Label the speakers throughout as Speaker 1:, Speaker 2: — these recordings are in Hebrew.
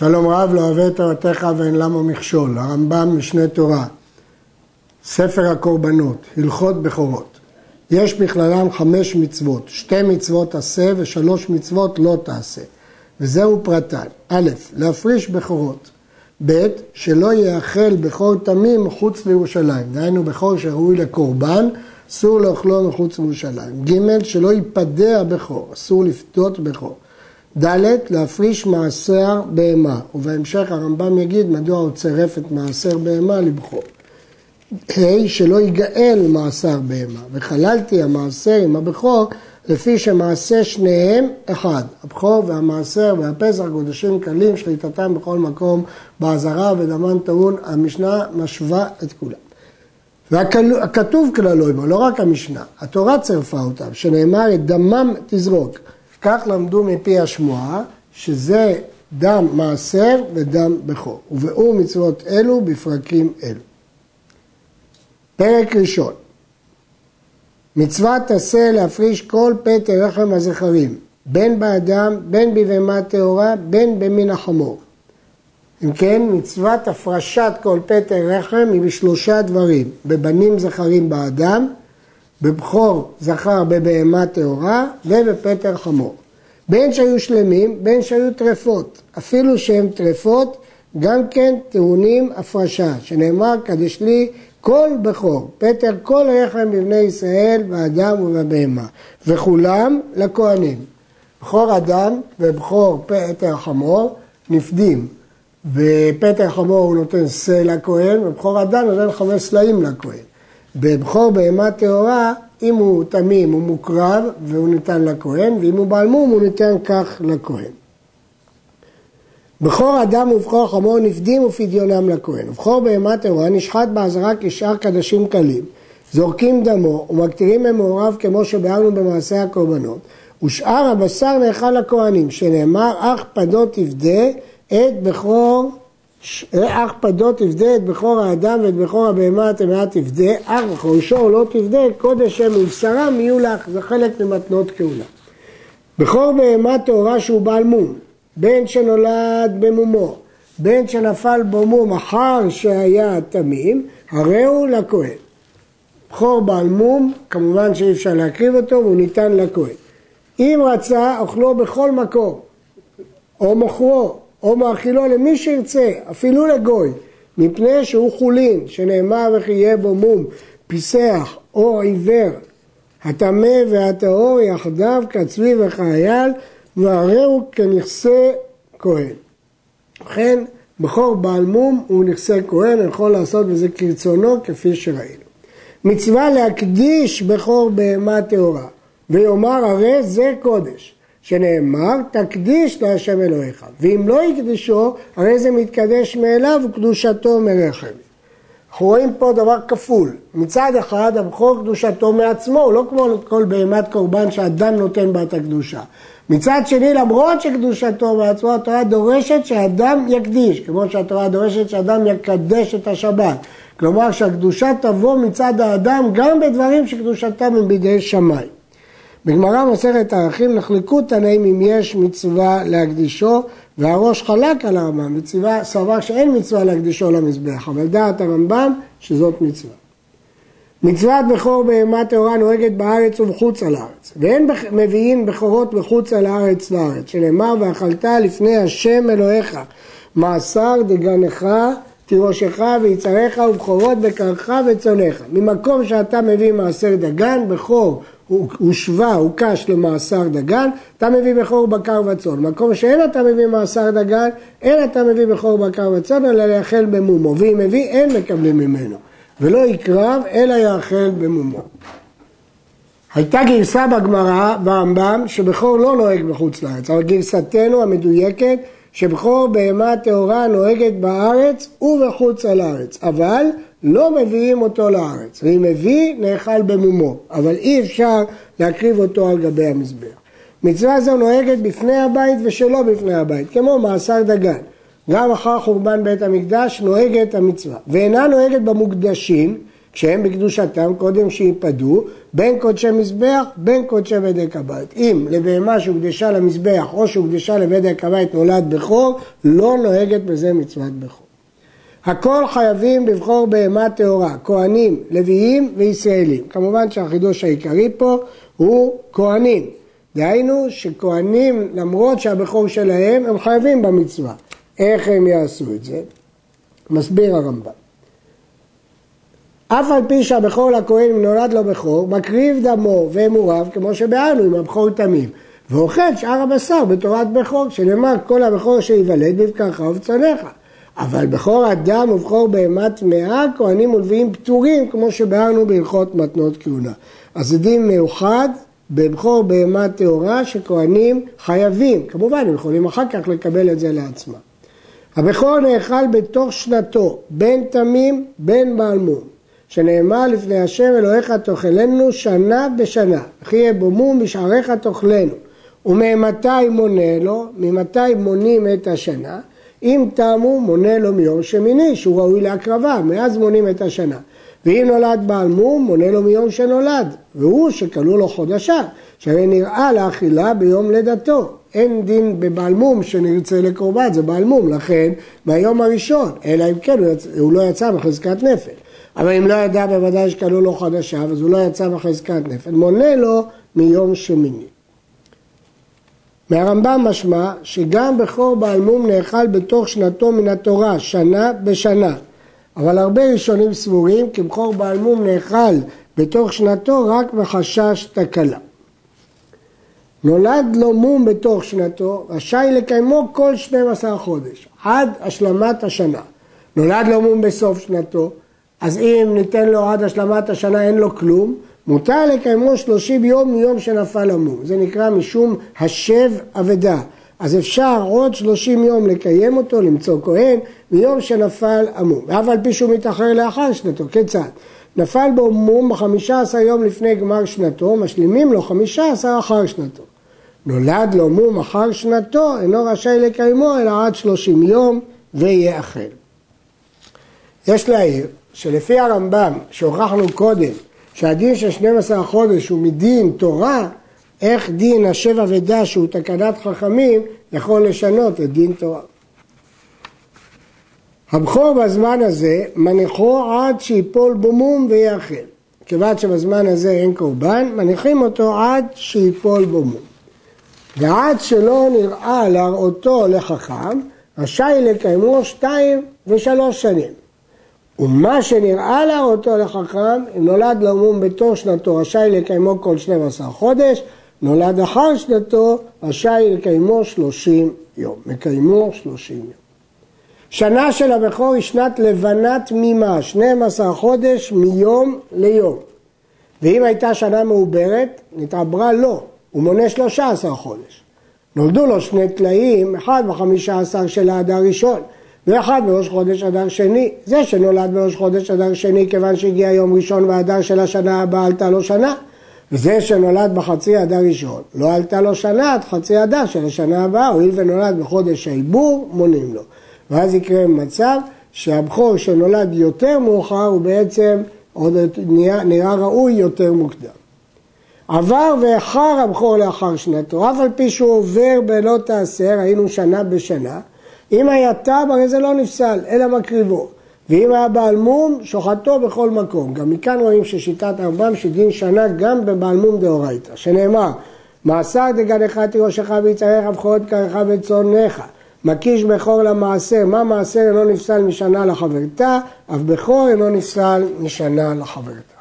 Speaker 1: שלום רב לא אוהב את תורתך ואין למה מכשול, הרמב"ם משנה תורה, ספר הקורבנות, הלכות בכורות. יש בכללם חמש מצוות, שתי מצוות עשה ושלוש מצוות לא תעשה. וזהו פרטן. א', להפריש בכורות. ב', שלא יאכל בכור תמים מחוץ לירושלים. דהיינו בכור שראוי לקורבן, אסור לאכלו מחוץ לירושלים. ג', שלא ייפדע בכור, אסור לפדות בכור. ד', להפריש מעשר בהמה, ובהמשך הרמב"ם יגיד מדוע הוא צירף את מעשר בהמה לבכור. ה', שלא ייגאל מעשר בהמה, וחללתי המעשר עם הבכור לפי שמעשה שניהם אחד, הבכור והמעשר והפסח קודשים קלים, שליטתם בכל מקום בעזרה ודמן טעון, המשנה משווה את כולם. והכתוב כללו עמו, לא רק המשנה, התורה צירפה אותם, שנאמר את דמם תזרוק. כך למדו מפי השמועה, שזה דם מעשר ודם בכור. ובאור מצוות אלו בפרקים אלו. פרק ראשון מצוות עשה להפריש כל פטר רחם הזכרים, בין באדם, בין בבהמה טהורה, בין במין החמור. אם כן, מצוות הפרשת כל פטר רחם היא בשלושה דברים, בבנים זכרים באדם, בבכור זכר בבהמה טהורה ובפטר חמור. בין שהיו שלמים, בין שהיו טרפות. אפילו שהם טרפות, גם כן טעונים הפרשה, שנאמר, קדש לי כל בכור, פטר כל רחם בבני ישראל, באדם ובבהמה, וכולם לכהנים. בכור אדם ובכור פטר חמור נפדים, בפטר חמור הוא נותן שא לכהן, ובכור אדם נותן חמש סלעים לכהן. בבכור בהמה טהורה, אם הוא תמים הוא מוקרב והוא ניתן לכהן, ואם הוא בעל מום הוא ניתן כך לכהן. בכור אדם ובכור חמור נפדים ופדיונם לכהן. ובכור בהמה טהורה נשחט באזהרה כשאר קדשים קלים. זורקים דמו ומקטירים ממעורב כמו שביארנו במעשה הקורבנות. ושאר הבשר נאכל לכהנים, שנאמר אך פדות תפדה את בכור אך פדות תפדה את בכור האדם ואת בכור הבהמה הטמאה תפדה, אך בכור שור לא תפדה, קודש הם ובשרם יהיו לך, זה חלק ממתנות כהונה. בכור בהמה טהורה שהוא בעל מום, בן שנולד במומו, בן שנפל בו מום אחר שהיה תמים, הרי הוא לכהן. בכור בעל מום, כמובן שאי אפשר להקריב אותו והוא ניתן לכהן. אם רצה, אוכלו בכל מקום, או מוכרו, או מאכילו למי שירצה, אפילו לגוי, מפני שהוא חולין, שנאמר וכי יהיה בו מום, פיסח או עיוור, הטמא והטהור יחדיו כצבי וכאייל, והרי הוא כנכסי כהן. ובכן, בכור בעל מום הוא נכסי כהן, יכול לעשות בזה כרצונו כפי שראינו. מצווה להקדיש בכור בהמה טהורה, ויאמר הרי זה קודש. שנאמר, תקדיש להשם אלוהיך, ואם לא יקדישו, הרי זה מתקדש מאליו וקדושתו מרחם. אנחנו רואים פה דבר כפול, מצד אחד הבכור קדושתו מעצמו, לא כמו כל בהמת קורבן שאדם נותן בה את הקדושה. מצד שני, למרות שקדושתו מעצמו, התורה דורשת שאדם יקדיש, כמו שהתורה דורשת שאדם יקדש את השבת. כלומר שהקדושה תבוא מצד האדם גם בדברים שקדושתם הם בידי שמיים. בגמרא מסכת ערכים נחלקו תנאים אם יש מצווה להקדישו והראש חלק על הרמב"ם, מצווה סבר שאין מצווה להקדישו למזבח, אבל דעת הרמב"ם שזאת מצווה. מצוות בכור בהמה טהורה נוהגת בארץ ובחוץ על הארץ, ואין מביאים בכורות בחוץ על הארץ לארץ, שנאמר ואכלת לפני השם אלוהיך, מעשר דגנך תירושך ויצריך ובכורות בקרך וצונך. ממקום שאתה מביא מעשר דגן, בכור הושווה, הוקש למאסר דגן, אתה מביא בכור בקר וצאן. במקום שאין אתה מביא מאסר דגן, אין אתה מביא בכור בקר וצאן, אלא יאכל במומו. ואם מביא, אין מקבלים ממנו. ולא יקרב, אלא יאכל במומו. הייתה גרסה בגמרא, ברמב"ם, שבכור לא נוהג בחוץ לארץ, אבל גרסתנו המדויקת, שבכור בהמה טהורה נוהגת בארץ ובחוץ על הארץ. אבל לא מביאים אותו לארץ, ואם מביא, נאכל במומו, אבל אי אפשר להקריב אותו על גבי המזבח. מצווה זו נוהגת בפני הבית ושלא בפני הבית, כמו מאסר דגן. גם אחר חורבן בית המקדש נוהגת המצווה, ואינה נוהגת במוקדשים, כשהם בקדושתם קודם שיפדו בין קודשי מזבח בין קודשי בדק הבית. אם לבהמה שהוקדשה למזבח או שהוקדשה לבדק הבית נולד בכור, לא נוהגת בזה מצוות בכור. הכל חייבים לבחור בהמה טהורה, כהנים, לוויים וישראלים. כמובן שהחידוש העיקרי פה הוא כהנים. דהיינו שכהנים, למרות שהבכור שלהם, הם חייבים במצווה. איך הם יעשו את זה? מסביר הרמב"ם. אף על פי שהבכור לכהן נולד לו בכור, מקריב דמו ואמוריו כמו שבאנו עם הבכור תמים, ואוכל שאר הבשר בתורת בכור, שנאמר כל הבכור שיוולד בבקרך ובצונך. אבל בכור אדם ובכור בהמה טמאה, כהנים ולוויים פטורים, כמו שבארנו בהלכות מתנות כהונה. אז זה דין מיוחד בבכור בהמה טהורה שכהנים חייבים, כמובן הם יכולים אחר כך לקבל את זה לעצמם. הבכור נאכל בתוך שנתו, בין תמים בין בעל מום, שנאמר לפני השם אלוהיך תאכלנו שנה בשנה, וכי יהיה בו מום בשעריך תאכלנו. וממתי מונה לו? ממתי מונים את השנה? אם תמו מונה לו מיום שמיני שהוא ראוי להקרבה, מאז מונים את השנה. ואם נולד בעל מום, מונה לו מיום שנולד, והוא שכלו לו חודשה, שהרי נראה לאכילה ביום לידתו. אין דין בבעל מום שנרצה לקורבן, זה בעל מום, לכן מהיום הראשון, אלא אם כן הוא, יצ... הוא לא יצא מחזקת נפל. אבל אם לא ידע בוודאי שכלו לו חודשה, אז הוא לא יצא מחזקת נפל, מונה לו מיום שמיני. מהרמב"ם משמע שגם בכור בעל מום נאכל בתוך שנתו מן התורה, שנה בשנה. אבל הרבה ראשונים סבורים כי בכור בעל מום נאכל בתוך שנתו רק בחשש תקלה. נולד לו מום בתוך שנתו, רשאי לקיימו כל 12 חודש, עד השלמת השנה. נולד לו מום בסוף שנתו, אז אם ניתן לו עד השלמת השנה אין לו כלום, מותר לקיימו 30 יום מיום שנפל המום. זה נקרא משום השב אבדה. אז אפשר עוד 30 יום לקיים אותו, למצוא כהן, מיום שנפל המום. ואף על פי שהוא מתאחר לאחר שנתו, כיצד? נפל בו מום בחמישה עשר יום לפני גמר שנתו, משלימים לו חמישה עשר אחר שנתו. נולד לו מום אחר שנתו, אינו רשאי לקיימו אלא עד שלושים יום ויאכל. יש להעיר שלפי הרמב"ם, שהוכחנו קודם, שהדין של 12 החודש הוא מדין תורה, איך דין השבע ודע שהוא תקנת חכמים יכול לשנות את דין תורה. הבכור בזמן הזה מניחו עד שיפול בו מום ויאכל. כיוון שבזמן הזה אין קורבן, מניחים אותו עד שיפול בו מום. ועד שלא נראה להראותו לחכם, רשאי לקיימו שתיים ושלוש שנים. ומה שנראה להראותו לחכם, אם נולד לו מום בתור שנתו, רשאי לקיימו כל 12 חודש, נולד אחר שנתו, רשאי לקיימו 30 יום. מקיימו 30 יום. שנה של הבכור היא שנת לבנה תמימה, 12 חודש מיום ליום. ואם הייתה שנה מעוברת, נתעברה לא, הוא מונה 13 חודש. נולדו לו שני טלאים, אחד בחמישה עשר של האדר ראשון, ואחד בראש חודש אדר שני. זה שנולד בראש חודש אדר שני כיוון שהגיע יום ראשון והאדר של השנה הבאה עלתה לו שנה. וזה שנולד בחצי אדר ראשון, לא עלתה לו שנה עד חצי אדר של השנה הבאה, הואיל ונולד בחודש העיבור, מונים לו. ואז יקרה מצב שהבכור שנולד יותר מאוחר הוא בעצם עוד נראה, נראה ראוי יותר מוקדם. עבר ואחר הבכור לאחר שנתו, אף על פי שהוא עובר בלא תעשר, היינו שנה בשנה, אם היה תם הרי זה לא נפסל, אלא מקריבו. ואם היה בעל מום, שוחטו בכל מקום. גם מכאן רואים ששיטת הרמב"ם שדין שנה גם בבעל מום דאורייתא, שנאמר, מעשר דגנך תירושך ויצריך בכורת קרך וצונך. מקיש בכור למעשר, מה מעשר אינו נפסל משנה לחברתה, אף בכור אינו נפסל משנה לחברתה.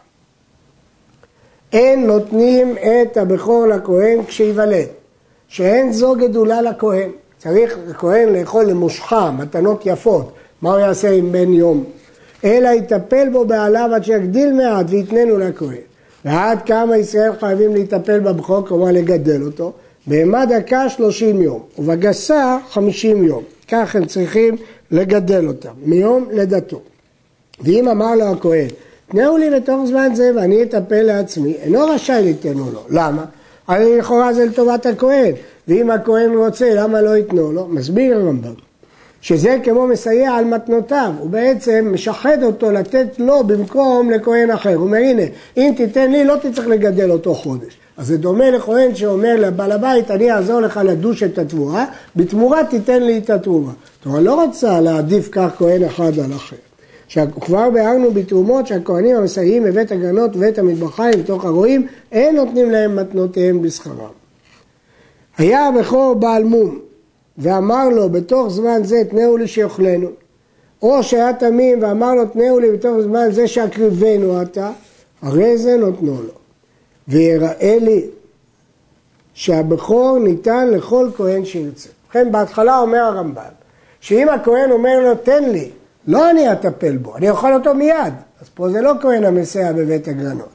Speaker 1: אין נותנים את הבכור לכהן כשיוולד, שאין זו גדולה לכהן. צריך כהן לאכול למושכה, מתנות יפות, מה הוא יעשה עם בן יום? אלא יטפל בו בעליו עד שיגדיל מעט ויתננו לכהן. ועד כמה ישראל חייבים להיטפל בבכור, כלומר לגדל אותו, בהמה דקה שלושים יום, ובגסה חמישים יום. כך הם צריכים לגדל אותם, מיום לידתו. ואם אמר לו הכהן, תנאו לי בתוך זמן זה ואני אטפל לעצמי, אינו רשאי ליתנו לו. למה? הרי לכאורה זה לטובת הכהן, ואם הכהן רוצה, למה לא ייתנו לו? מסביר הרמב"ם. שזה כמו מסייע על מתנותיו, הוא בעצם משחד אותו לתת לו במקום לכהן אחר. הוא אומר, הנה, אם תיתן לי, לא תצטרך לגדל אותו חודש. אז זה דומה לכהן שאומר לבעל הבית, אני אעזור לך לדוש את התבואה, בתמורה תיתן לי את התרומה. כלומר, לא רצה להעדיף כך כהן אחד על אחר. כבר ביארנו בתרומות שהכהנים המסייעים בבית הגנות ובית המטבחיים בתוך הרועים, אין נותנים להם מתנותיהם בשכרם. היה הבכור בעל מום, ואמר לו בתוך זמן זה תנאו לי שיאכלנו, או שהיה תמים ואמר לו תנאו לי בתוך זמן זה שאקריבנו אתה, הרי זה נותנו לו. ויראה לי שהבכור ניתן לכל כהן שירצה. ובכן בהתחלה אומר הרמב"ם, שאם הכהן אומר לו תן לי, לא אני אטפל בו, אני אוכל אותו מיד, אז פה זה לא כהן המסייע בבית הגרנות,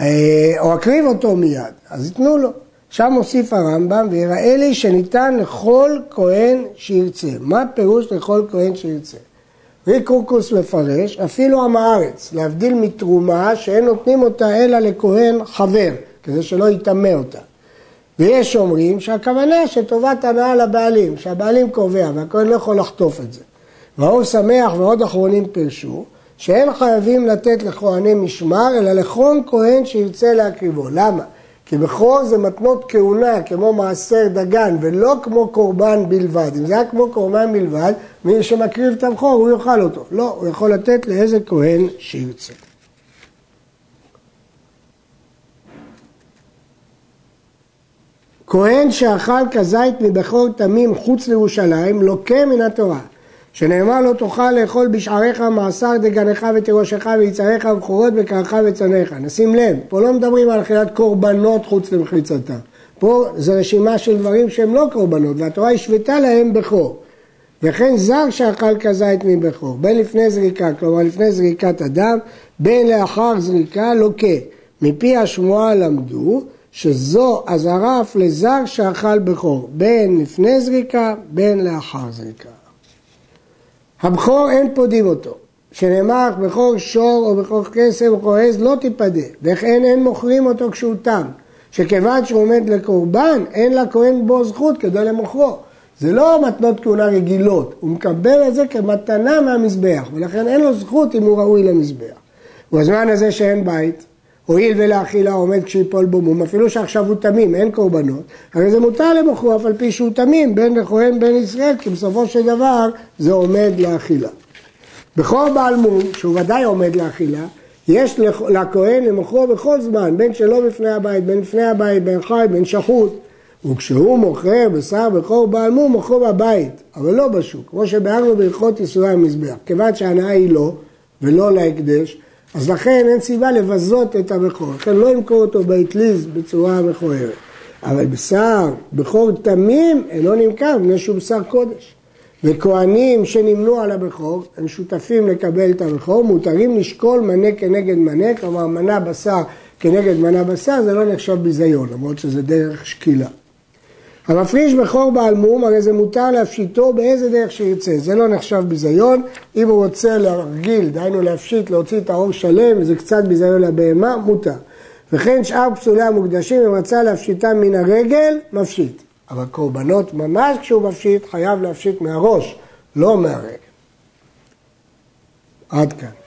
Speaker 1: אה, או אקריב אותו מיד, אז ייתנו לו. שם מוסיף הרמב"ם, ויראה לי שניתן לכל כהן שירצה. מה פירוש לכל כהן שירצה? ריקורקוס מפרש, אפילו עם הארץ, להבדיל מתרומה שאין נותנים אותה אלא לכהן חבר, כדי שלא יטמא אותה. ויש אומרים שהכוונה שטובת הנאה לבעלים, שהבעלים קובע והכהן לא יכול לחטוף את זה. והאור שמח ועוד אחרונים פירשו שאין חייבים לתת לכהני משמר אלא לכל כהן שירצה להקריבו. למה? כי בכור זה מתנות כהונה, כמו מעשר דגן, ולא כמו קורבן בלבד. אם זה היה כמו קורבן בלבד, מי שמקריב את הבכור, הוא יאכל אותו. לא, הוא יכול לתת לאיזה כהן שירצה. כהן שאכל כזית מבכור תמים חוץ לירושלים, לוקה מן התורה. שנאמר לו תאכל לאכול בשעריך מעשר דגנך ותירושך ויצריך ובכורות בקרך וצניך. נשים לב, פה לא מדברים על אכילת קורבנות חוץ למחיצתם. פה זו רשימה של דברים שהם לא קורבנות, והתורה השוותה להם בכור. וכן זר שאכל כזית מבכור, בין לפני זריקה, כלומר לפני זריקת אדם, בין לאחר זריקה לוקה. מפי השמועה למדו שזו אזהרה אף לזר שאכל בכור, בין לפני זריקה, בין לאחר זריקה. הבכור אין פודים אותו, שנאמר בכור שור או בכור כסף או בכור עז לא תיפדה, וכן אין מוכרים אותו כשהוא תם, שכיוון שהוא עומד לקורבן אין לכהן בו זכות כדי למוכרו. זה לא מתנות כהונה רגילות, הוא מקבל את זה כמתנה מהמזבח, ולכן אין לו זכות אם הוא ראוי למזבח. ובזמן הזה שאין בית, הואיל ולאכילה עומד כשיפול בו מום, אפילו שעכשיו הוא תמים, אין קורבנות, הרי זה מותר למוכרו אף על פי שהוא תמים, בין לכהן בין ישראל, כי בסופו של דבר זה עומד לאכילה. בכור בעל מום, שהוא ודאי עומד לאכילה, יש לכהן למוכרו בכל זמן, בין שלא בפני הבית, בין לפני הבית, בין חי, בין שחוט. וכשהוא מוכר בשר בכור בעל מום, מוכרו בבית, אבל לא בשוק, כמו שביארנו בהלכות ייסורי המזבח. כיוון שההנאה היא לא, ולא להקדש, אז לכן אין סיבה לבזות את הבכור, לכן לא ימכור אותו באטליז בצורה מכוערת. אבל בשר, בכור תמים, אינו נמכר מפני שהוא בשר קודש. וכהנים שנמנו על הבכור, הם שותפים לקבל את הבכור, מותרים לשקול מנה כנגד מנה, כלומר מנה בשר כנגד מנה בשר, זה לא נחשב ביזיון, למרות שזה דרך שקילה. המפריש בכור בעל מום, הרי זה מותר להפשיטו באיזה דרך שירצה, זה לא נחשב ביזיון, אם הוא רוצה להרגיל, דהיינו להפשיט, להוציא את האור שלם, וזה קצת ביזיון לבהמה, מותר. וכן שאר פסולי המוקדשים, אם רצה להפשיטם מן הרגל, מפשיט. אבל קורבנות ממש כשהוא מפשיט, חייב להפשיט מהראש, לא מהרגל. עד כאן.